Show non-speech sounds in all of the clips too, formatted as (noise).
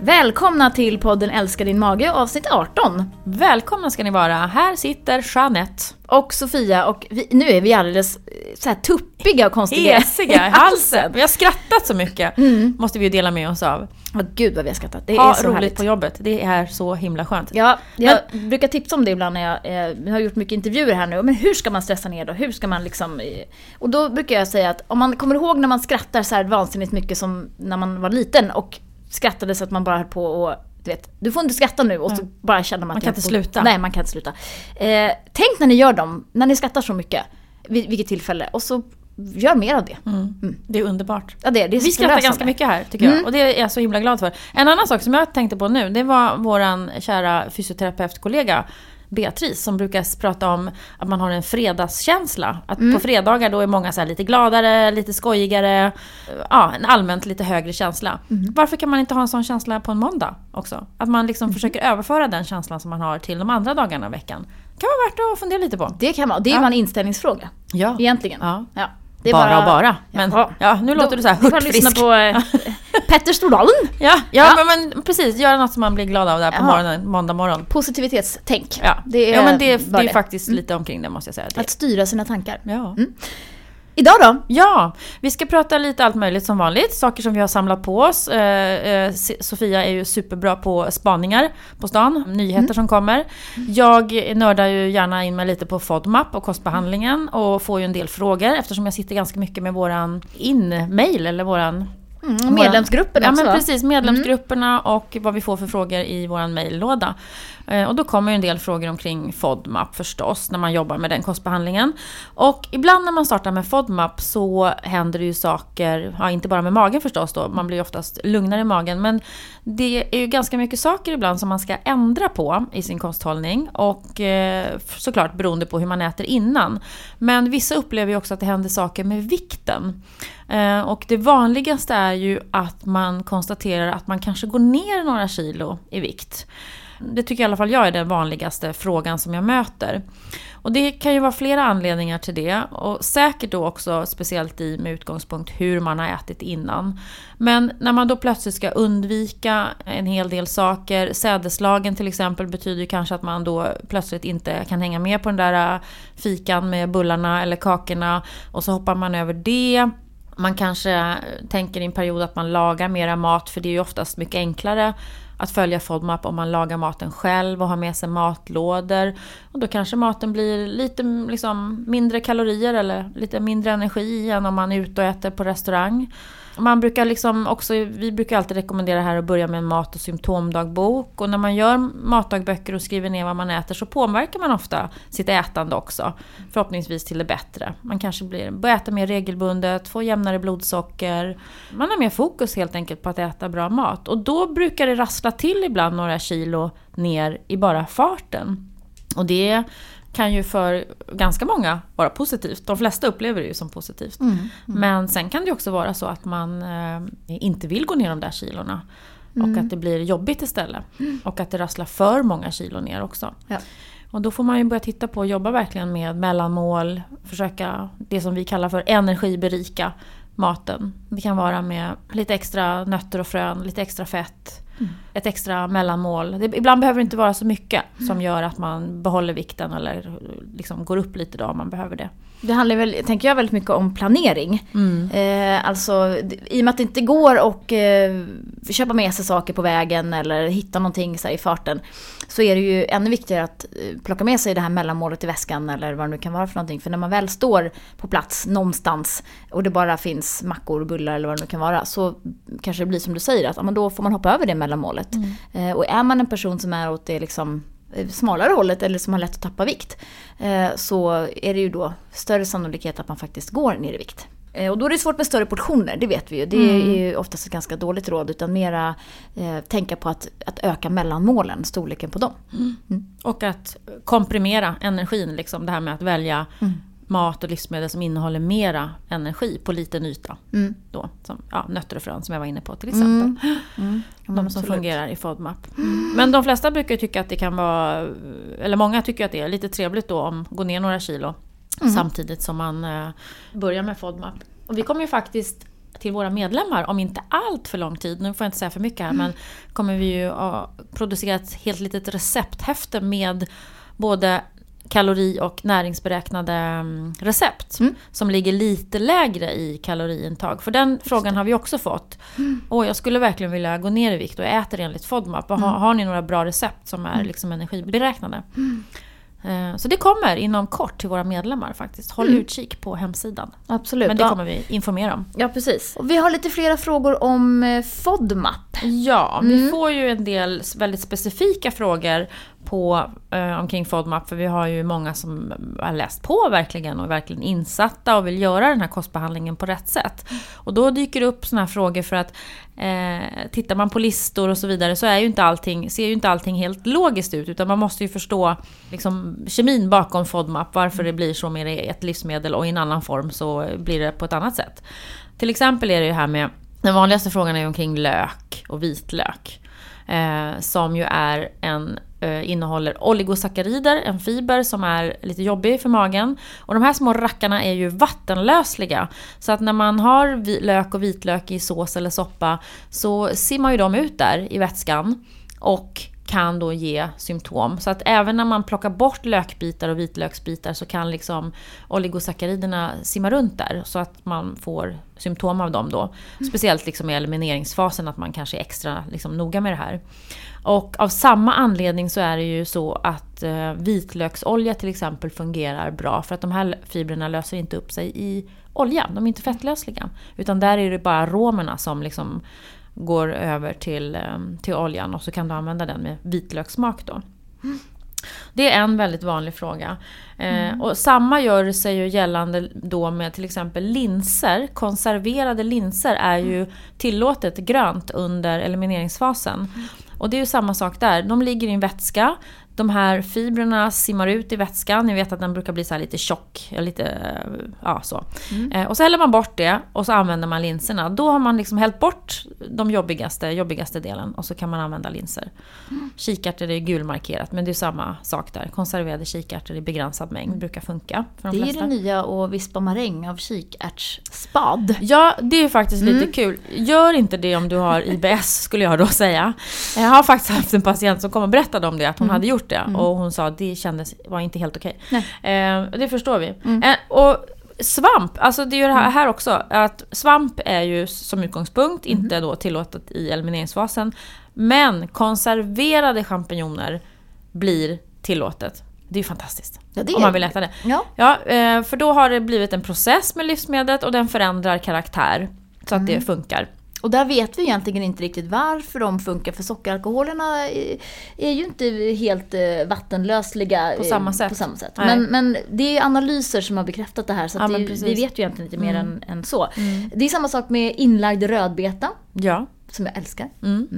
Välkomna till podden Älska din mage avsnitt 18. Välkomna ska ni vara. Här sitter Jeanette. Och Sofia och vi, nu är vi alldeles eh, så här tuppiga och konstiga. Hesiga i (laughs) halsen. Vi har skrattat så mycket. Måste vi ju dela med oss av. Åh, gud vad vi har skrattat. Det Ha är så roligt härligt. på jobbet. Det är så himla skönt. Ja, jag brukar tipsa om det ibland när jag eh, har gjort mycket intervjuer här nu. Men hur ska man stressa ner då? Hur ska man liksom... eh, Och då brukar jag säga att om man kommer ihåg när man skrattar så här vansinnigt mycket som när man var liten och skrattade så att man bara höll på och du vet, du får inte skratta nu och så bara känner man Man att kan jag inte sluta. Nej, man kan inte sluta. Eh, tänk när ni gör dem, när ni skrattar så mycket, vid vilket tillfälle, och så gör mer av det. Det är underbart. Ja, det, det är Vi skrattar ganska mycket här tycker jag och det är jag så himla glad för. En annan sak som jag tänkte på nu, det var våran kära fysioterapeutkollega Beatrice som brukar prata om att man har en fredagskänsla. Att på fredagar då är många så lite gladare, lite skojigare. Ja, en allmänt lite högre känsla. Varför kan man inte ha en sån känsla på en måndag också? Att man liksom försöker överföra den känslan som man har till de andra dagarna i veckan. kan vara värt att fundera lite på. Det kan man, det är Ja. en inställningsfråga. Ja. Egentligen. Ja. Ja, det är bara, och bara. Men Jaha. ja, nu låter du så här jag lyssna hurtfrisk. på eh, (laughs) Petter Stordalen. Ja, ja, Ja. Men, men precis. Göra något som man blir glad av där på Jaha. morgonen, måndag morgon. Positivitetstänk. Ja, Det är ja men det, bara det är faktiskt lite omkring det måste jag säga. Det. Att styra sina tankar. Ja. Idag då? ja, vi ska prata lite allt möjligt som vanligt. Saker som vi har samlat på oss. Eh, eh, Sofia är ju superbra på spaningar på stan, nyheter som kommer. Jag nördar ju gärna in mig lite på FODMAP och kostbehandlingen och får ju en del frågor eftersom jag sitter ganska mycket med våran in-mail eller våran Mm, medlemsgruppen Ja också men va? precis, medlemsgrupperna och vad vi får för frågor i vår mejllåda. Eh, och då kommer ju en del frågor omkring FODMAP förstås, när man jobbar med den kostbehandlingen. Och ibland när man startar med FODMAP så händer det ju saker, ja inte bara med magen förstås då, man blir ju oftast lugnare i magen. Men det är ju ganska mycket saker ibland som man ska ändra på i sin kosthållning. Och eh, såklart beroende på hur man äter innan. Men vissa upplever ju också att det händer saker med vikten. Eh, och det vanligaste är ju att man konstaterar att man kanske går ner några kilo i vikt. Det tycker i alla fall jag är den vanligaste frågan som jag möter. Och det kan ju vara flera anledningar till det och säkert då också speciellt i med utgångspunkt hur man har ätit innan. Men när man då plötsligt ska undvika en hel del saker, sädeslagen till exempel betyder ju kanske att man då plötsligt inte kan hänga med på den där äh, fikan med bullarna eller kakorna och så hoppar man över det. Man kanske äh, tänker i en period att man lagar mera mat för det är ju oftast mycket enklare att följa FODMAP om man lagar maten själv och har med sig matlådor. Och då kanske maten blir lite liksom, mindre kalorier eller lite mindre energi än om man är ute och äter på restaurang. Man brukar liksom också, vi brukar alltid rekommendera här att börja med en mat och symptomdagbok. Och när man gör matdagböcker och skriver ner vad man äter så påverkar man ofta sitt ätande också. Förhoppningsvis till det bättre. Man kanske blir, börjar äta mer regelbundet, får jämnare blodsocker. Man har mer fokus helt enkelt på att äta bra mat. Och då brukar det rassla till ibland några kilo ner i bara farten. Och det kan ju för ganska många vara positivt. De flesta upplever det ju som positivt. Men sen kan det ju också vara så att man eh, inte vill gå ner de där kilorna. Och att det blir jobbigt istället. Och att det rasslar för många kilo ner också. Ja. Och då får man ju börja titta på och jobba verkligen med mellanmål. Försöka det som vi kallar för energiberika maten. Det kan vara med lite extra nötter och frön, lite extra fett. Ett extra mellanmål. Det, ibland behöver det inte vara så mycket som gör att man behåller vikten eller liksom går upp lite då om man behöver det. Det handlar väl, tänker jag, väldigt mycket om planering. Mm. Eh, alltså, i och med att det inte går att eh, köpa med sig saker på vägen eller hitta någonting så i farten. Så är det ju ännu viktigare att eh, plocka med sig det här mellanmålet i väskan eller vad det nu kan vara för någonting. För när man väl står på plats någonstans och det bara finns mackor, bullar eller vad det nu kan vara. Så kanske det blir som du säger, att ja, men då får man hoppa över det mellanmålet. Eh, och är man en person som är åt det liksom eh, smalare hållet eller som har lätt att tappa vikt eh, så är det ju då större sannolikhet att man faktiskt går ner i vikt. Och då är det svårt med större portioner, det vet vi ju. Det är ju oftast ett ganska dåligt råd utan mera eh, tänka på att, att öka mellanmålen, storleken på dem. Och att komprimera energin, liksom det här med att välja mat och livsmedel som innehåller mera energi på liten yta. Mm. Då, som, ja, nötter och frön som jag var inne på till exempel. (gasps) De som absolut. fungerar i FODMAP. Men de flesta brukar tycka att det kan vara, eller många tycker att det är lite trevligt då om gå ner några kilo samtidigt som man eh, börjar med FODMAP. Och vi kommer ju faktiskt till våra medlemmar om inte allt för lång tid, nu får jag inte säga för mycket här, men kommer vi ju att producera ett helt litet recepthäfte med både kalori och näringsberäknade mm, recept Mm. som ligger lite lägre i kaloriintag. För den frågan har vi också fått. Mm. Och jag skulle verkligen vilja gå ner i vikt och jag äter enligt FODMAP. Mm. har, har ni några bra recept som är liksom energiberäknade? Eh, Så det kommer inom kort till våra medlemmar faktiskt. Håll Mm. utkik på hemsidan. Absolut. Men det kommer vi informera om. ja, precis. Och vi har lite flera frågor om eh, FODMAP. Ja, vi Mm. får ju en del väldigt specifika frågor på, eh, omkring FODMAP. För vi har ju många som har läst på verkligen och är verkligen insatta och vill göra den här kostbehandlingen på rätt sätt. Och då dyker det upp såna här frågor för att eh, tittar man på listor och så vidare så är ju inte allting, ser ju inte allting helt logiskt ut. Utan man måste ju förstå liksom, kemin bakom FODMAP. Varför det blir så med ett livsmedel och i en annan form så blir det på ett annat sätt. Till exempel är det ju här med den vanligaste frågan är ju omkring lök och vitlök. Eh, som ju är en, Eh, innehåller oligosackarider, en fiber som är lite jobbig för magen. Och de här små rackarna är ju vattenlösliga. Så att när man har lök och vitlök i sås eller soppa så simmar ju de ut där i vätskan. Och kan då ge symptom. Så att även när man plockar bort lökbitar och vitlöksbitar så kan liksom oligosackariderna simma runt där. Så att man får symptom av dem då. Speciellt liksom i elimineringsfasen att man kanske är extra liksom noga med det här. Och av samma anledning så är det ju så att eh, vitlöksolja till exempel fungerar bra. För att de här fibrerna löser inte upp sig i olja. De är inte fettlösliga. Utan där är det bara aromerna som liksom går över till, eh, till oljan och så kan du använda den med vitlökssmak då. Det är en väldigt vanlig fråga. Eh, och samma gör sig ju gällande då med till exempel linser. Konserverade linser är ju tillåtet grönt under elimineringsfasen. Och det är ju samma sak där. De ligger i en vätska. De här fibrerna simmar ut i vätskan. Ni vet att den brukar bli så här lite tjock. Lite, ja, så. Eh, och så häller man bort det och så använder man linserna. Då har man liksom hällt bort de jobbigaste, jobbigaste delen och så kan man använda linser. Kikärtor är gulmarkerat men det är samma sak där. Konserverade kikärtor i begränsad mängd brukar funka för de Det är flesta. det nya att vispa maräng av kikärtsspad. Ja, det är faktiskt lite Mm. kul. Gör inte det om du har IBS skulle jag då säga. Jag har faktiskt haft en patient som kom och berättade om det, att hon hade gjort det. Och hon sa att det kändes, var inte helt okej. Eh, det förstår vi. Eh, och svamp, alltså det är ju det här, här också. Att svamp är ju som utgångspunkt inte då tillåtet i elimineringsfasen. Men konserverade champinjoner blir tillåtet. Det är ju fantastiskt. Ja, det om man vill äta det. Ja. Ja, eh, för då har det blivit en process med livsmedlet och den förändrar karaktär. Så att det funkar. Och där vet vi egentligen inte riktigt varför de funkar för sockeralkoholerna är, ju inte helt eh, vattenlösliga På eh, samma sätt. På samma sätt. Men, men det är analyser som har bekräftat det här så Ja, det. Mm. vi vet ju egentligen inte mer än, än så. Det är samma sak med inlagd rödbeta Ja. som jag älskar. Mm.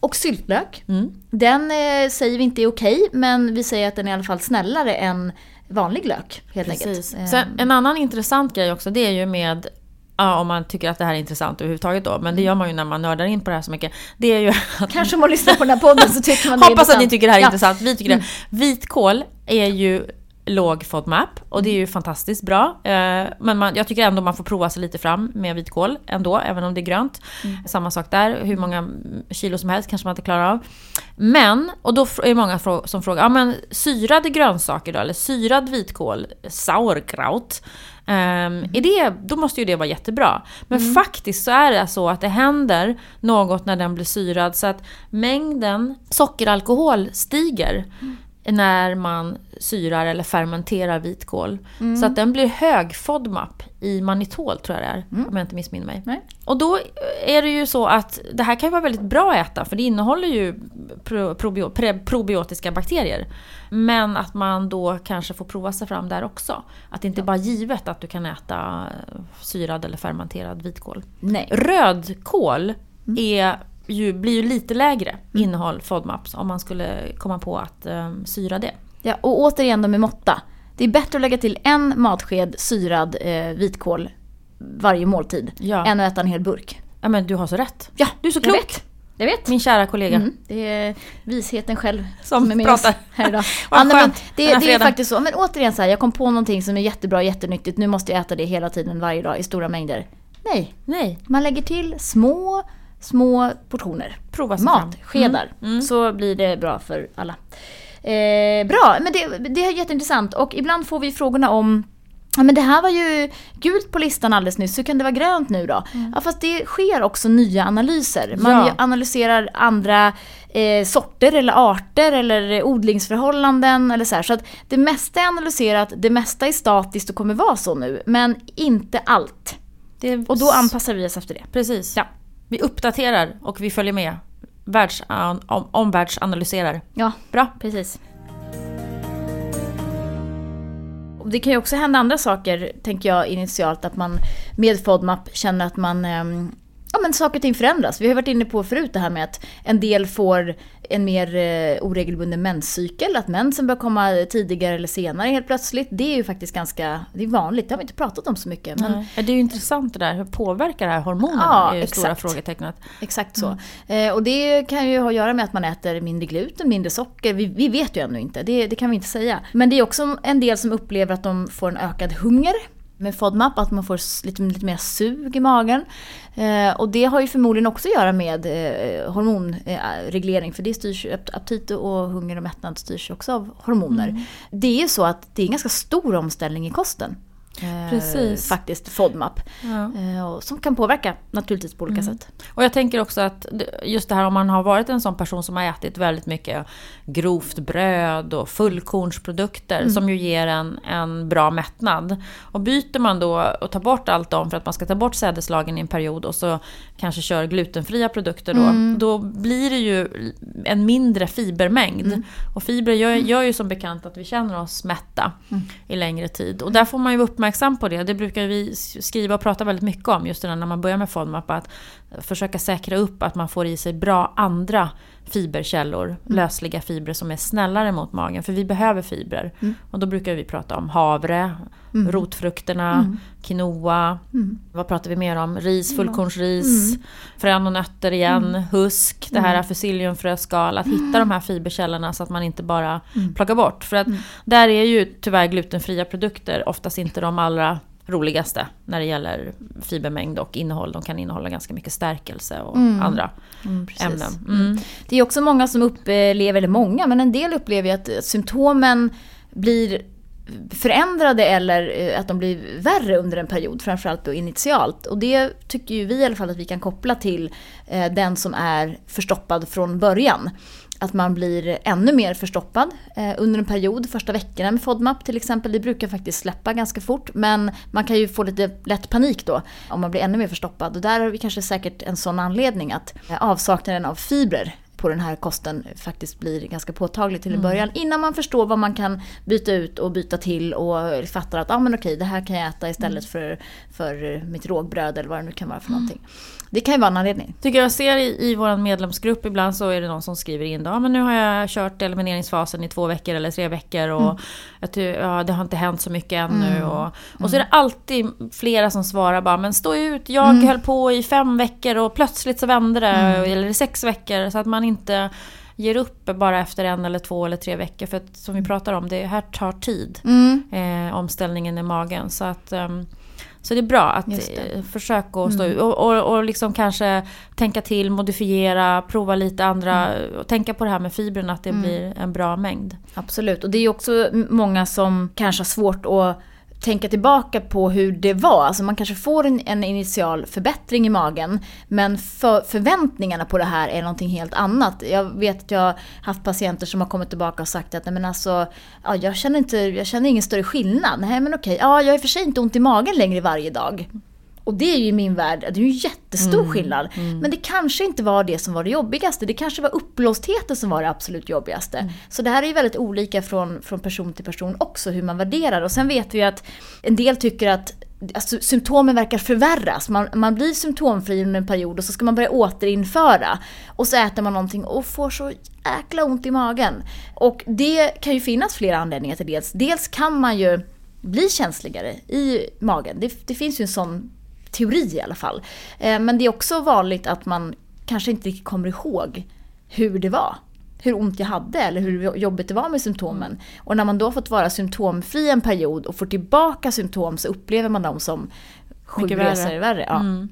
Och syltlök. Mm. Den eh, säger vi inte är okej men vi säger att den är i alla fall snällare än vanlig lök. Helt Precis. enkelt. Sen, Eh, en annan intressant grej också, det är ju med Ja, om man tycker att det här är intressant överhuvudtaget då, men det gör man ju när man nördar in på det här så mycket. Det är ju att Kanske om man lyssnar på den här podden så tycker man det är Hoppas att ni tycker det här är Ja. intressant. Vi tycker det. Vitkål är ju låg FODMAP och det är ju fantastiskt bra. Eh, Men man, jag tycker ändå man får prova sig lite fram med vitkål ändå, även om det är grönt. Samma sak där, hur många kilo som helst kanske man inte klarar av. Men, och då är det många som frågar, ja men syrade grönsaker då, eller syrad vitkål, sauerkraut. Um, är det, då måste ju det vara jättebra. Men faktiskt så är det så att det händer något när den blir syrad så att mängden sockeralkohol stiger när man syrar eller fermenterar vitkål. Så att den blir hög FODMAP i manitol tror jag det är, om jag inte missminner mig. Nej. Och då är det ju så att det här kan ju vara väldigt bra att äta för det innehåller ju pro, probio, pre, probiotiska bakterier. Men att man då kanske får prova sig fram där också. Att det inte bara är givet att du kan äta syrad eller fermenterad vitkål. Nej. Rödkål är ju, blir ju lite lägre innehåll FODMAPs om man skulle komma på att um, syra det. Ja, och återigen då med måtta. Det är bättre att lägga till en matsked syrad eh, vitkål varje måltid Ja. än att äta en hel burk. Ja men du har så rätt. Ja, Du är så jag klok. vet. Jag vet. Min kära kollega. Mm, det är visheten själv Som är med pratar. oss här idag. (laughs) Ja, men det, det är faktiskt så. Men återigen så här, jag kom på någonting som är jättebra, jättenyttigt. Nu måste jag äta det hela tiden, varje dag, i stora mängder. Nej, Nej, man lägger till små, små portioner. prova. Mat, skedar. Mm, mm. Så blir det bra för alla. Eh, bra, men det, det är jätteintressant. Och ibland får vi frågorna om Ja men det här var ju gult på listan alldeles nyss, hur kan det vara grönt nu då? Ja fast det sker också nya analyser. Man Ja. analyserar andra eh, sorter eller arter eller odlingsförhållanden eller så här. Så att det mesta är analyserat, det mesta är statiskt och kommer vara så nu. Men inte allt. Är Och då anpassar vi oss efter det. Precis. Ja. Vi uppdaterar och vi följer med. Världs, om, omvärldsanalyserar. Ja, Bra. precis. Det kan ju också hända andra saker, tänker jag initialt, att man med FODMAP känner att man ehm, Ja men saker och ting förändras. Vi har varit inne på förut det här med att en del får en mer eh, oregelbunden menscykel, att mensen bör komma tidigare eller senare helt plötsligt. Det är ju faktiskt ganska, det är vanligt, det har vi inte pratat om så mycket. Men Men, det är ju intressant det där, hur påverkar det här hormonerna? Ja, är ju stora exakt. frågetecknet. Exakt så. Eh, och det kan ju ha att göra med att man äter mindre gluten, mindre socker. Vi, vi vet ju ännu inte, det, det kan vi inte säga. Men det är också en del som upplever att de får en ökad hunger med FODMAP, att man får lite, lite mer sug i magen. Eh, och det har ju förmodligen också att göra med eh, hormonreglering, för det styrs aptit och hunger och mättnad styrs också av hormoner. Det är ju så att det är en ganska stor omställning i kosten. Eh, Precis. Faktiskt, FODMAP. Ja. Eh, och som kan påverka naturligtvis på olika sätt. Och jag tänker också att just det här om man har varit en sån person som har ätit väldigt mycket grovt bröd och fullkornsprodukter som ju ger en, en bra mättnad. Och byter man då och tar bort allt dem för att man ska ta bort sädeslagen i en period och så kanske kör glutenfria produkter då. Då blir det ju en mindre fibermängd. Och fibrer gör, gör ju som bekant att vi känner oss mätta i längre tid. Och där får man ju vara uppmärksam på det. Det brukar vi skriva och prata väldigt mycket om just det där när man börjar med FODMAP. Att försöka säkra upp att man får i sig bra andra fiberkällor, lösliga fibrer som är snällare mot magen. För vi behöver fibrer. Och då brukar vi prata om havre, rotfrukterna, quinoa. Vad pratar vi mer om? Ris, fullkornsris, frön och nötter igen, husk, det här fusilliumfröskal. Att hitta de här fiberkällorna så att man inte bara plockar bort. För att där är ju tyvärr glutenfria produkter oftast inte de allra roligaste när det gäller fibermängd och innehåll. De kan innehålla ganska mycket stärkelse och andra Mm, ämnen. Mm. Det är också många som upplever, eller många, men en del upplever att symptomen blir förändrade eller eh, att de blir värre under en period, framförallt då initialt. Och det tycker ju vi i alla fall att vi kan koppla till eh, den som är förstoppad från början. Att man blir ännu mer förstoppad eh, under en period, första veckorna med FODMAP till exempel. Det brukar faktiskt släppa ganska fort men man kan ju få lite lätt panik då om man blir ännu mer förstoppad. Och där har vi kanske säkert en sån anledning att eh, avsaknaden av fibrer på den här kosten faktiskt blir ganska påtaglig till en början. Innan man förstår vad man kan byta ut och byta till och fattar att ah, men okej, det här kan jag äta istället för, för mitt rågbröd eller vad det nu kan vara för någonting. Det kan ju vara en anledning. Tycker jag ser i, i vår medlemsgrupp ibland så är det någon som skriver in då, ja, men nu har jag kört elimineringsfasen i två veckor eller tre veckor och jag ty, ja, det har inte hänt så mycket ännu. Och, och så är det alltid flera som svarar bara, men stå ut, jag höll på i fem veckor och plötsligt så vände det, eller i sex veckor. Så att man inte ger upp bara efter en eller två eller tre veckor. För att som vi pratar om, det här tar tid. Eh, omställningen i magen. Så att ehm, så det är bra att eh, försöka att stå ut och, och, och liksom kanske tänka till, modifiera, prova lite andra och tänka på det här med fibrerna att det blir en bra mängd. Absolut, och det är ju också många som kanske har svårt att tänka tillbaka på hur det var. Alltså man kanske får en, en initial förbättring i magen men för, förväntningarna på det här är någonting helt annat. Jag vet att jag har haft patienter som har kommit tillbaka och sagt att Nej, men alltså, ja, jag, känner inte, jag känner ingen större skillnad. Nej men okej, ja, jag har i och för sig inte ont i magen längre varje dag. Och det är ju i min värld, det är ju en jättestor skillnad. Men det kanske inte var det som var det jobbigaste. Det kanske var uppblåstheten som var det absolut jobbigaste. Så det här är ju väldigt olika från, från person till person också, hur man värderar. Och sen vet vi att en del tycker att alltså, symptomen verkar förvärras. Man, man blir symptomfri under en period och så ska man börja återinföra. Och så äter man någonting och får så jäkla ont i magen. Och det kan ju finnas flera anledningar till det. Dels kan man ju bli känsligare i magen. Det, det finns ju en sån teori i alla fall. Eh, men det är också vanligt att man kanske inte riktigt kommer ihåg hur det var. Hur ont jag hade eller hur jobbigt det var med symptomen. Och när man då fått vara symptomfri en period och får tillbaka symptom så upplever man dem som sju Mycket värre. resor värre. Ja. Mm.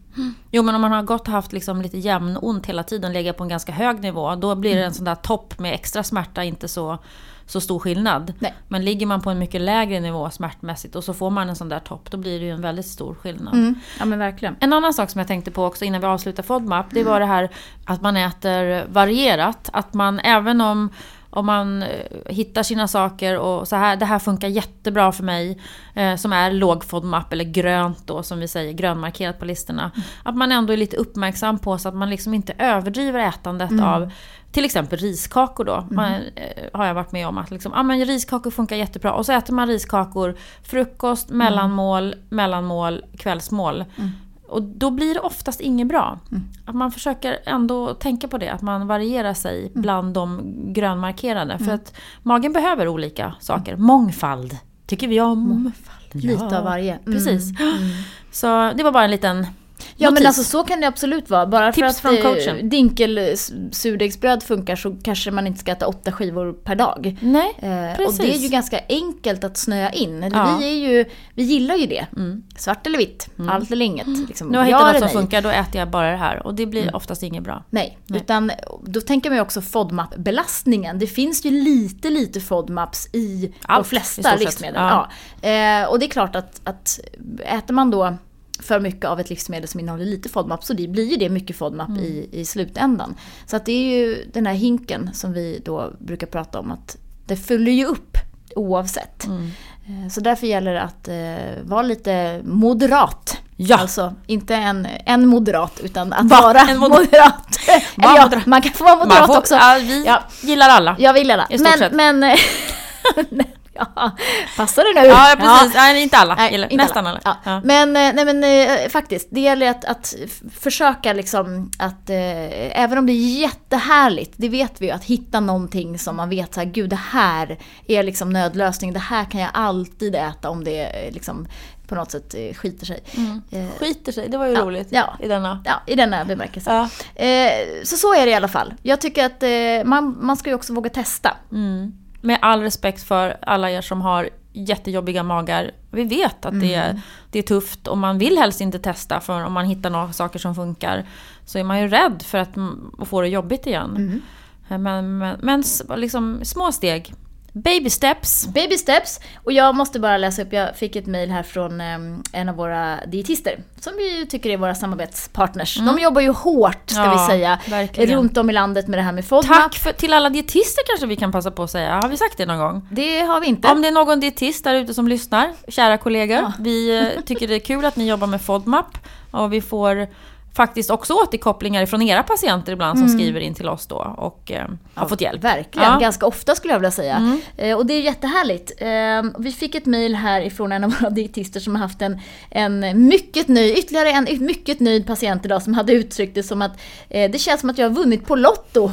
Jo men om man har gått och haft liksom lite jämnont hela tiden, legat på en ganska hög nivå, då blir det Mm. en sån där topp med extra smärta inte så, så stor skillnad. Nej. Men ligger man på en mycket lägre nivå smärtmässigt och så får man en sån där topp, då blir det ju en väldigt stor skillnad. Mm. ja men verkligen. En annan sak som jag tänkte på också innan vi avslutar FODMAP, det var det här att man äter varierat. Att man även om, om man eh, hittar sina saker och så här, det här funkar jättebra för mig, eh, som är låg FODMAP eller grönt då som vi säger, grönmarkerat på listorna. Att man ändå är lite uppmärksam på så att man liksom inte överdriver ätandet av till exempel riskakor då. Man, eh, har jag varit med om att liksom, ah, men riskakor funkar jättebra. Och så äter man riskakor frukost, mellanmål, mellanmål, kvällsmål. Och då blir det oftast inget bra. Att man försöker ändå tänka på det, att man varierar sig bland de grönmarkerade. För att magen behöver olika saker. Mångfald tycker vi om. Mångfald. Lite av varje. Mm. Precis. Så det var bara en liten Ja men alltså så kan det absolut vara. Bara för Tips att från eh, coachen. dinkel s- surdegsbröd funkar så kanske man inte ska äta åtta skivor per dag. Nej, Eh, och precis. det är ju ganska enkelt att snöa in. Ja. Mm. Vi, är ju, vi gillar ju det. Svart eller vitt, allt eller inget. Liksom, Nu har jag ja hittat något som nej. funkar, då äter jag bara det här. Och det blir oftast inget bra. Nej, Nej. utan då tänker man ju också FODMAP-belastningen. Det finns ju lite, lite FODMAPs i Allt, de i flesta sett. livsmedel. Ja. Ja. Eh, och det är klart att, att äter man då för mycket av ett livsmedel som innehåller lite FODMAP så det blir ju det mycket FODMAP Mm. i, i slutändan. Så att det är ju den här hinken som vi då brukar prata om att det fyller ju upp oavsett. Mm. Eh, Så därför gäller det att eh, vara lite moderat. Ja. Alltså inte en, en moderat utan att Va? vara En moder- moderat. (laughs) Eller ja, moderat. man kan få vara moderat får- också. Ja, vi Ja. gillar alla. Jag vill sett. Men, (laughs) men (laughs) ja, passar det nu? Ja, precis. Nej, inte alla. Nej, inte nästan alla. Ja. Ja. Men, eh, nej, men eh, faktiskt, det gäller att, att försöka liksom att, eh, även om det är jättehärligt, det vet vi ju, att hitta någonting som man vet så här, gud det här är liksom nödlösning, det här kan jag alltid äta om det eh, liksom på något sätt skiter sig. Eh, Skiter sig, det var ju Ja, roligt. ja. I denna. Ja, i denna bemärkelse. Ja. Så så är det i alla fall. Jag tycker att man, man ska ju också våga testa. Mm. Med all respekt för alla er som har jättejobbiga magar. Vi vet att det, är, det är tufft och man vill helst inte testa för om man hittar några saker som funkar så är man ju rädd för att, mm, få det jobbigt igen. Men, men, men s- liksom, små steg. Baby steps. Baby steps. Och jag måste bara läsa upp, jag fick ett mail här från eh, en av våra dietister. Som vi tycker är våra samarbetspartners. De jobbar ju hårt, ska Ja, vi säga, verkligen. runt om i landet med det här med FODMAP. Tack för, till alla dietister kanske vi kan passa på att säga. Har vi sagt det någon gång? Det har vi inte. Om det är någon dietist där ute som lyssnar, kära kollegor. Vi eh, tycker det är kul att ni jobbar med FODMAP. Och vi får faktiskt också återkopplingar från era patienter ibland som skriver in till oss då och eh, har fått hjälp. Verkligen, Ja. ganska ofta skulle jag vilja säga. Eh, och det är jättehärligt. Eh, vi fick ett mail här ifrån en av våra (laughs) dietister som har haft en, en mycket nöjd, ytterligare en mycket nöjd patient idag som hade uttryckt det som att eh, det känns som att jag har vunnit på Lotto.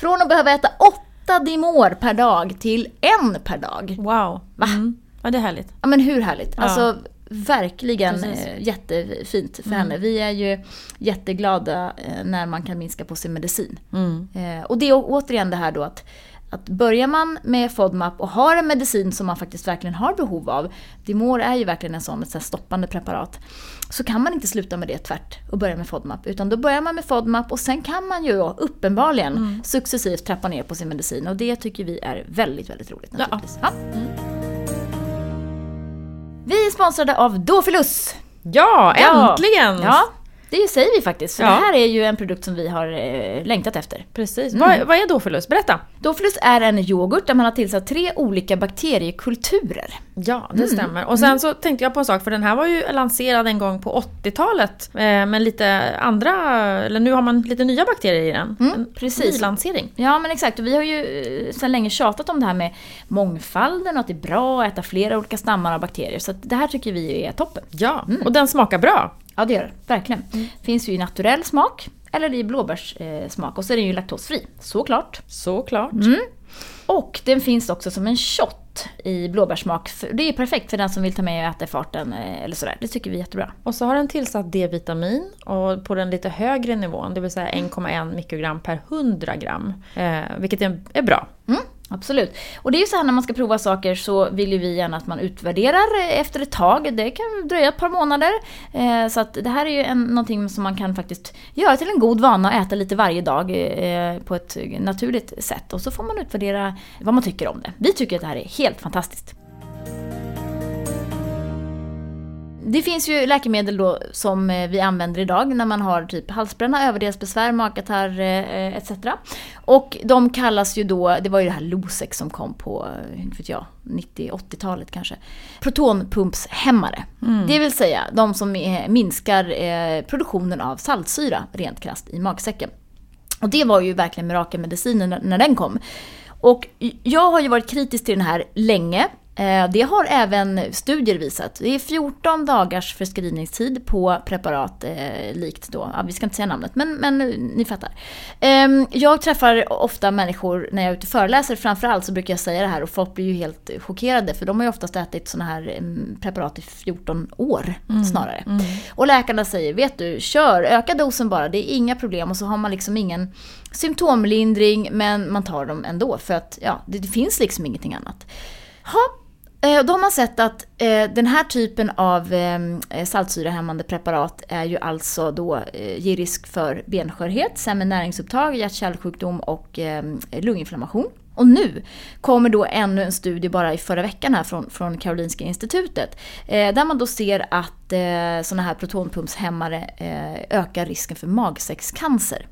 Från att behöva äta åtta Dimor per dag till en per dag. Wow. Mm. Ja, det är härligt. Ja men hur härligt? Ja. Alltså verkligen Precis. eh, jättefint för henne. Vi är ju jätteglada eh, när man kan minska på sin medicin. Mm. Eh, och det är återigen det här då att, att börjar man med FODMAP och har en medicin som man faktiskt verkligen har behov av, Dimor är ju verkligen en sån, ett så här stoppande preparat, så kan man inte sluta med det tvärt och börja med FODMAP. Utan då börjar man med FODMAP och sen kan man ju då uppenbarligen successivt trappa ner på sin medicin. Och det tycker vi är väldigt, väldigt roligt Ja. naturligtvis. Ja. Vi är sponsrade av Dofilus. Ja, äntligen! Ja, det säger vi faktiskt. För Ja. det här är ju en produkt som vi har eh, längtat efter. Precis. Vad, vad är Dofilus? Berätta. Dofilus är en yoghurt där man har tillsatt tre olika bakteriekulturer. Ja, det stämmer. Och sen så tänkte jag på en sak, för den här var ju lanserad en gång på 80-talet. Eh, men lite andra, eller nu har man lite nya bakterier i den. Mm, En precis. Nylansering. Ja men exakt, och vi har ju eh, sedan länge tjatat om det här med mångfalden och att det är bra att äta flera olika stammar av bakterier. Så det här tycker vi är toppen. Ja, och den smakar bra. Ja det gör det, verkligen. Finns ju i naturell smak eller i blåbärssmak och så är den ju laktosfri, såklart. Såklart. Och den finns också som en shot i blåbärssmak. Det är perfekt för den som vill ta med och äta i farten eh, eller sådär. Det tycker vi är jättebra. Och så har den tillsatt D-vitamin och på den lite högre nivån, det vill säga 1,1 mikrogram per 100 gram. Eh, vilket är, är bra. Mm, Absolut. Och det är ju så här när man ska prova saker så vill ju vi gärna att man utvärderar efter ett tag. Det kan dröja ett par månader. Eh, så att det här är ju en, någonting som man kan faktiskt göra till en god vana och äta lite varje dag eh, på ett naturligt sätt. Och så får man utvärdera vad man tycker om det. Vi tycker att det här är helt fantastiskt. Det finns ju läkemedel då som eh, vi använder idag när man har typ halsbränna, överdelsbesvär, magkatarr eh, etc. Och de kallas ju då, det var ju det här Losec som kom på, eh, inte vet jag, 90-80-talet kanske. Protonpumpshämmare. Mm. Det vill säga de som minskar produktionen av saltsyra rent krasst i magsäcken. Och det var ju verkligen mirakelmedicinen när den kom. Och jag har ju varit kritisk till den här länge. Eh, det har även studier visat. Det är 14 dagars förskrivningstid på preparat eh, likt då, ja, vi ska inte säga namnet, men, men ni fattar. Eh, jag träffar ofta människor när jag är ute och föreläser, framförallt så brukar jag säga det här och folk blir ju helt chockerade för de har ju oftast ätit sådana här mm, preparat i 14 år mm. snarare. Mm. Och läkarna säger, vet du, kör, öka dosen bara, det är inga problem och så har man liksom ingen symptomlindring men man tar dem ändå för att ja, det, det finns liksom ingenting annat. Ha, Eh, då har man sett att eh, den här typen av ehm, eh, saltsyrehämmande preparat är ju alltså då eh, ger risk för benskörhet, sämre näringsupptag, hjärt-kärlsjukdom och eh, lunginflammation. Och nu kommer då ännu en studie bara i förra veckan här från, från Karolinska institutet. Eh, där man då ser att eh, sådana här protonpumpshämmare eh, ökar risken för magsäckscancer.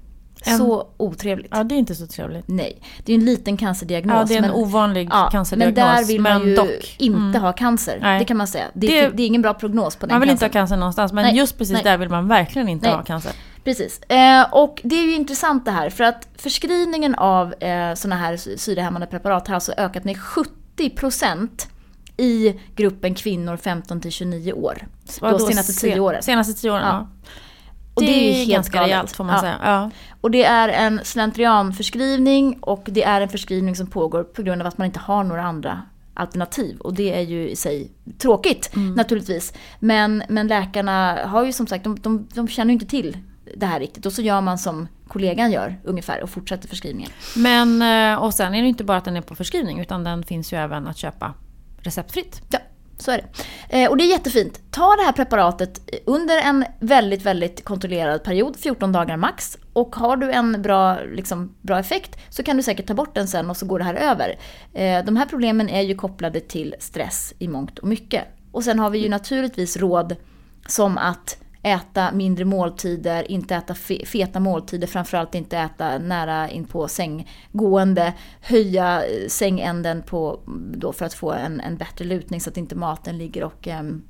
En... Så otrevligt. Ja, det är inte så trevligt. Nej. Det är en liten cancerdiagnos. Ja, det är en men, ovanlig ja, cancerdiagnos. Men där vill man ju dock. inte mm. ha cancer. Nej. Det kan man säga. Det, det, det, är ingen bra prognos på den Man vill cancer. inte ha cancer någonstans, men Nej. just precis Nej. där vill man verkligen inte ha cancer. Precis. Eh, och det är ju intressant det här, för att förskrivningen av eh, sådana här syrehämmande preparat har alltså ökat med 70% i gruppen kvinnor 15 till 29 år. De senaste 10 åren. Senaste 10 åren, ja. Och det, det är ju ganska rejält får man ja. säga. Ja. Och det är en slentrianförskrivning och det är en förskrivning som pågår på grund av att man inte har några andra alternativ. Och det är ju i sig tråkigt mm. naturligtvis. Men, men läkarna har ju som sagt, de, de, de känner ju inte till det här riktigt. Och så gör man som kollegan gör ungefär och fortsätter förskrivningen. Men, eh, och sen är det inte bara att den är på förskrivning utan den finns ju även att köpa receptfritt. Ja, så är det. Eh, och det är jättefint. Ta det här preparatet under en väldigt, väldigt kontrollerad period, 14 dagar max. Och har du en bra, liksom, bra effekt så kan du säkert ta bort den sen och så går det här över. Eh, de här problemen är ju kopplade till stress i mångt och mycket. Och sen har vi ju naturligtvis råd som att äta mindre måltider, inte äta feta måltider, framförallt inte äta nära in på sänggående, höja eh, sängänden på, då för att få en, en bättre lutning så att inte maten ligger och um,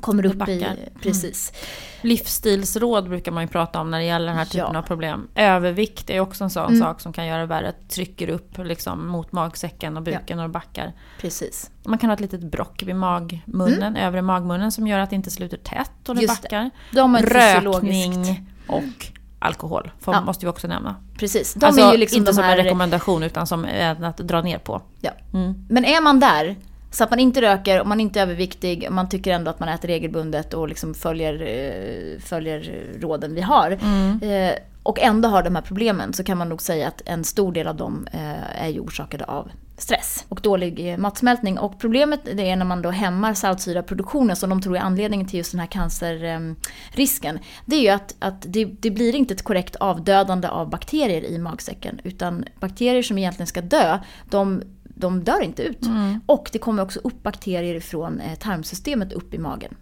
kommer upp i... Mm. Precis. Mm. Livsstilsråd brukar man ju prata om när det gäller den här typen ja. av problem. Övervikt är också en sån mm. sak som kan göra det värre. Trycker upp liksom mot magsäcken och buken ja. och backar. Precis. Man kan ha ett litet brock vid magmunnen, mm. övre magmunnen som gör att det inte sluter tätt och det Just backar. De Rökning och alkohol får, ja. måste vi också nämna. Precis. De alltså, liksom inte som här... en rekommendation utan som att dra ner på. Ja. Mm. Men är man där så att man inte röker, och man inte är överviktig, och man tycker ändå att man äter regelbundet och liksom följer, eh, följer råden vi har. Mm. Eh, och ändå har de här problemen så kan man nog säga att en stor del av dem eh, är ju orsakade av stress och dålig matsmältning. Och problemet är när man då hämmar saltsyraproduktionen som de tror är anledningen till just den här cancerrisken. Det är ju att, att det, det, blir inte ett korrekt avdödande av bakterier i magsäcken utan bakterier som egentligen ska dö, de de dör inte ut. Mm. Och det kommer också upp bakterier från eh, tarmsystemet upp i magen.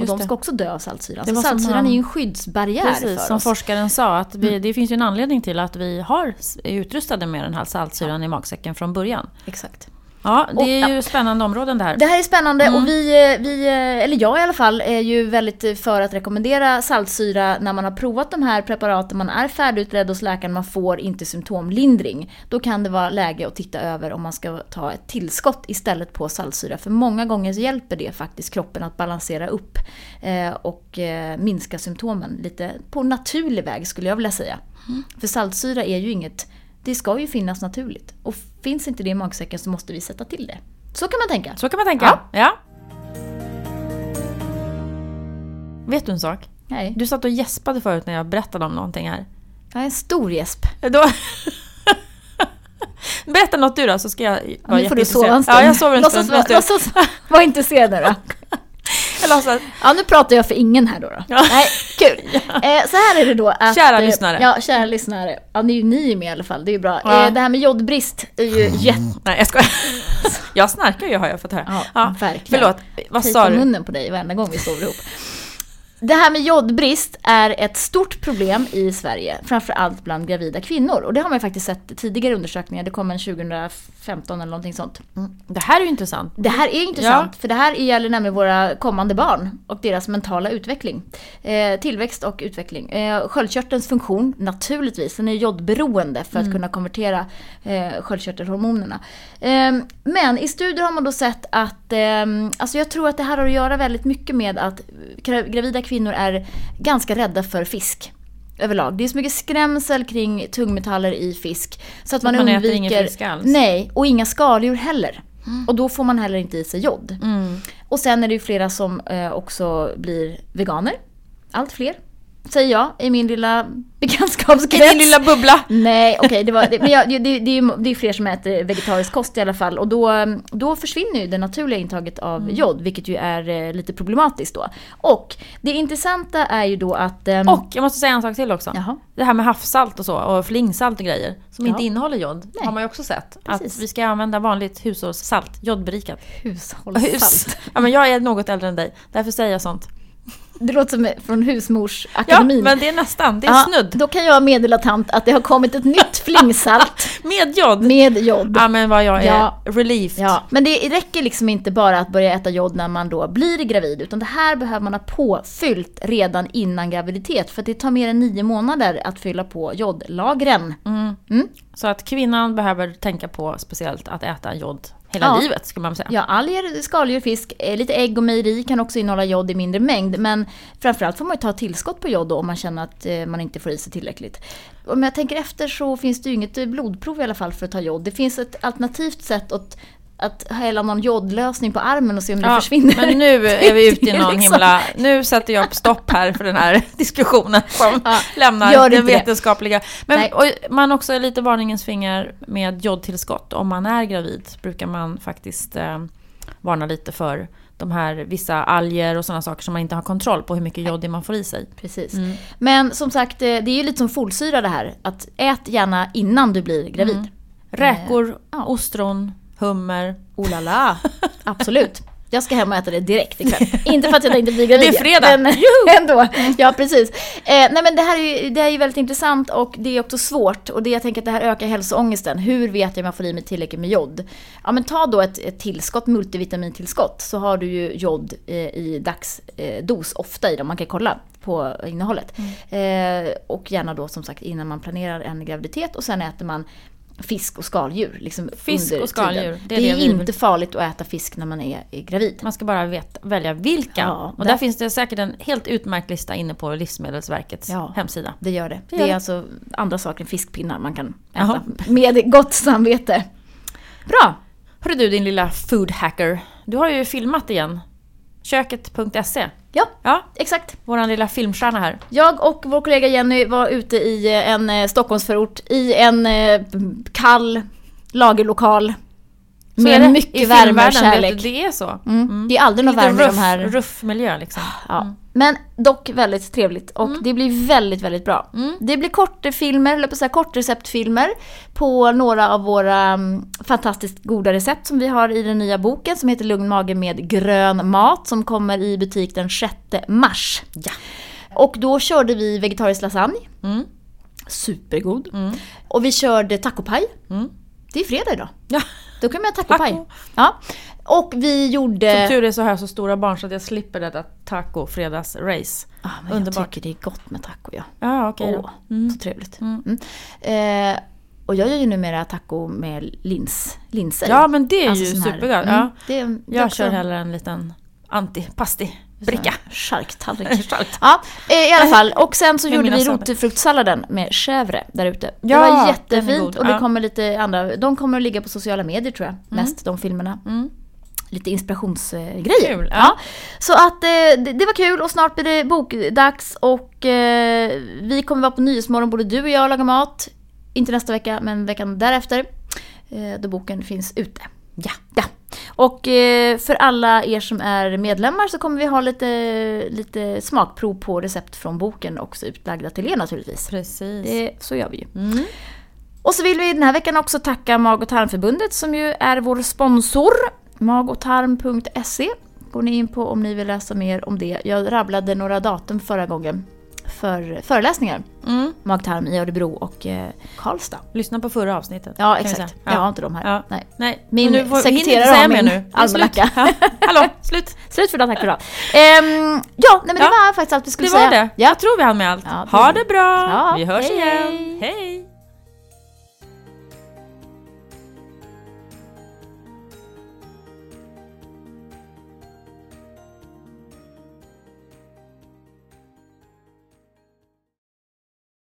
Och de ska också dö av saltsyran. Så saltsyran är ju en skyddsbarriär precis, för oss. som forskaren sa. Att vi, mm. Det finns ju en anledning till att vi har, är utrustade med den här saltsyran ja. i magsäcken från början. Exakt. Ja, det är och, ju spännande områden det här. Det här är spännande mm. och vi, vi, eller jag i alla fall, är ju väldigt för att rekommendera saltsyra när man har provat de här preparaten, man är färdigutredd hos läkaren, man får inte symptomlindring. Då kan det vara läge att titta över om man ska ta ett tillskott istället på saltsyra. För många gånger så hjälper det faktiskt kroppen att balansera upp eh, och eh, minska symptomen lite på naturlig väg skulle jag vilja säga. Mm. För saltsyra är ju inget det ska ju finnas naturligt. Och finns inte det i magsäcken så måste vi sätta till det. Så kan man tänka. Så kan man tänka, ja. ja. Vet du en sak? Nej. Du satt och gäspade förut när jag berättade om någonting här. Ja, en stor gäsp. (laughs) Då... Berätta något du då så ska jag vara nu får du sova en stund. Ja, jag sover en låtsas, stund. Låtsas (laughs) vara intresserad nu då. (laughs) jag låtsas. Ja, nu pratar jag för ingen här då. då. Ja. Nej, kul. Eh, så här är det då att... Kära eh, lyssnare. Ja, kära lyssnare. Ja, ni är ju ni med i alla fall, det är ju bra. Ja. Eh, det här med jodbrist är ju jätte... Nej, jag skojar. (laughs) Jag snarkar ju har jag fått höra. Ja, verkligen. Förlåt, vad Tejpa sa du? munnen på dig varenda gång vi sover ihop. Det här med jodbrist är ett stort problem i Sverige, framförallt bland gravida kvinnor. Och det har man ju faktiskt sett i tidigare undersökningar, det kom en 2015 eller någonting sånt. Det här är ju intressant. Det här är intressant, för det här gäller nämligen våra kommande barn och deras mentala utveckling. Eh, tillväxt och utveckling. Eh, sköldkörtelns funktion, naturligtvis, den är jodberoende för att kunna konvertera eh, sköldkörtelhormonerna. Eh, men i studier har man då sett att, eh, alltså jag tror att det här har att göra väldigt mycket med att gra- gravida kvinnor är ganska rädda för fisk. Överlag. Det är så mycket skrämsel kring tungmetaller i fisk. Så att man, man äter undviker... ingen fisk alls. Nej, och inga skaldjur heller. Och då får man heller inte i sig jod. Mm. Och sen är det ju flera som eh, också blir veganer. Allt fler. Säger jag i min lilla (laughs) bekantskapskrets. I din lilla bubbla. Nej, okej, det, var, det, men jag, (laughs) det, det, det, är ju, det är fler som äter vegetarisk kost i alla fall. Och då, då försvinner ju det naturliga intaget av Mm. jod, vilket ju är eh, lite problematiskt då. Och det intressanta är ju då att... ehm, Och jag måste säga en sak till också. Jaha. Det här med havssalt och så och flingsalt och grejer som Ja. inte innehåller jod Nej. har man ju också sett. Precis. Att vi ska använda vanligt hushållssalt, jodberikat. Hushållssalt. (laughs) Ja men jag är något äldre än dig, därför säger jag sånt. Det låter som från Ja Husmorsakademin. men det är nästan, det är Ja, snudd. Då kan jag meddela tant att det har kommit ett nytt (laughs) flingsalt Med jod. med jod. Ja men vad jag är Ja. relieved. Ja, men det räcker liksom inte bara att börja äta jod när man då blir gravid, utan det här behöver man ha påfyllt redan innan graviditet, för det tar mer än nio månader att fylla på jodlagren. Mm. Så att kvinnan behöver tänka på speciellt att äta jod hela Ja. livet skulle man säga. Ja, alger, skaldjur, fisk, eh, lite ägg och mejeri kan också innehålla jod i mindre mängd, men framförallt får man ju ta tillskott på jod då om man känner att eh, man inte får i sig tillräckligt. Om jag tänker efter så finns det ju inget blodprov i alla fall för att ta jod. Det finns ett alternativt sätt att att hälla någon jodlösning på armen och se om det försvinner. Men nu är vi (laughs) ute i någon liksom- himla... Nu sätter jag stopp här för den här (laughs) diskussionen som Ja, lämnar det. vetenskapliga. Men man också är lite varningens finger med jodtillskott. Om man är gravid brukar man faktiskt eh, varna lite för de här vissa alger och sådana saker som man inte har kontroll på hur mycket jod man får i sig. Precis. Men som sagt, eh, det är ju lite som folsyra det här. Att ät gärna innan du blir gravid. Mm. Räkor, Eh, ja. ostron, hummer. Oh la la. (laughs) Absolut. Jag ska hem och äta det direkt ikväll. inte för att jag inte blir gravid. Det är fredag. Men (laughs) ändå. Ja, precis. Eh, nej men det här är ju det här är ju väldigt intressant och det är också svårt. Och det jag tänker att det här ökar hälsoångesten. Hur vet jag om jag får i mig tillräckligt med jod? Ja men ta då ett, ett tillskott, multivitamintillskott. Så har du ju jod eh, i dagsdos eh, ofta i dem. Man kan kolla på innehållet. Eh, och gärna då som sagt innan man planerar en graviditet. Och sen äter man fisk och skaldjur. Liksom Fisk och skaldjur, det Det är är, det vi vill. inte farligt att äta fisk när man är, är gravid. Man ska bara veta, välja vilka. Ja, och där- där finns det säkert en helt utmärkt lista inne på Livsmedelsverkets Ja. hemsida. Det gör det. Det, gör är det. alltså andra saker än fiskpinnar man kan äta med gott samvete. Bra! Hörru du din lilla food hacker. Du har ju filmat igen. Köket.se. Ja, Ja, exakt. våran lilla filmstjärna här. Jag och vår kollega Jenny var ute i en eh, Stockholmsförort i en eh, kall lagerlokal. Så är Med det mycket värme och vet kärlek. du, Det är så. Mm. Det är aldrig någon värme i de här... ruff miljö liksom. Ja. Men dock väldigt trevligt och det blir väldigt, väldigt bra. Det blir kortfilmer, eller på så här kortreceptfilmer på några av våra mm, fantastiskt goda recept som vi har i den nya boken som heter Lugn mage med grön mat som kommer i butik den 6 mars. Ja. Och då körde vi vegetarisk lasagne. Mm. Supergod. Mm. Och vi körde tacopaj. Mm. Det är fredag idag. Ja. Då kan man göra tacopaj. Taco. Ja. Och vi gjorde... Som tur är så har jag så stora barn så att jag slipper detta taco-fredagsrace. Ah, men Underbart. Jag tycker det är gott med taco ja. Ja, okej Åh, då. Mm. så trevligt. Mm. Mm. Eh, och jag gör ju numera taco med lins, linser. Ja, men det är Alltså ju supergott. Mm, Ja. det, det är Jag också kör hellre en liten anti-pasti-bricka. Charktallrik. Charkt. (laughs) Ja, eh, i alla fall. Och sen så gjorde vi söner. rotfruktsalladen med chèvre där ute. Det Ja, var den är jättefint och det kommer lite andra, de kommer att ligga på sociala medier tror jag, mest de filmerna. Mm. Lite inspirationsgrejer. Kul, ja. ja. Så att eh, det, det var kul och snart blir det bokdags och eh, vi kommer vara på Nyhetsmorgon både du och jag och laga mat. Inte nästa vecka men veckan därefter. Eh, då boken finns ute. Ja, ja. Och eh, för alla er som är medlemmar så kommer vi ha lite, lite smakprov på recept från boken också utlagda till er naturligtvis. Precis. Det, så gör vi ju. Mm. Och så vill vi den här veckan också tacka Mag och tarmförbundet som ju är vår sponsor. Magotarm.se går ni in på om ni vill läsa mer om det. Jag rabblade några datum förra gången för föreläsningar. Mm. Mag-tarm i Örebro och eh, Karlstad. Lyssna på förra avsnittet. Ja, exakt. säga. Jag har inte dem här. Ja. Nej. Nej, Min du får, sekreterare har säga min nu. (laughs) Almanacka. Ja. Hallå, slut. (laughs) Slut för idag, tack för idag. (laughs) Ehm, ja, nej, men det Ja, var faktiskt allt vi skulle Det var säga. det. Jag tror vi hann med allt. Ja, ha det bra. Ja, vi hörs hej, igen. hej.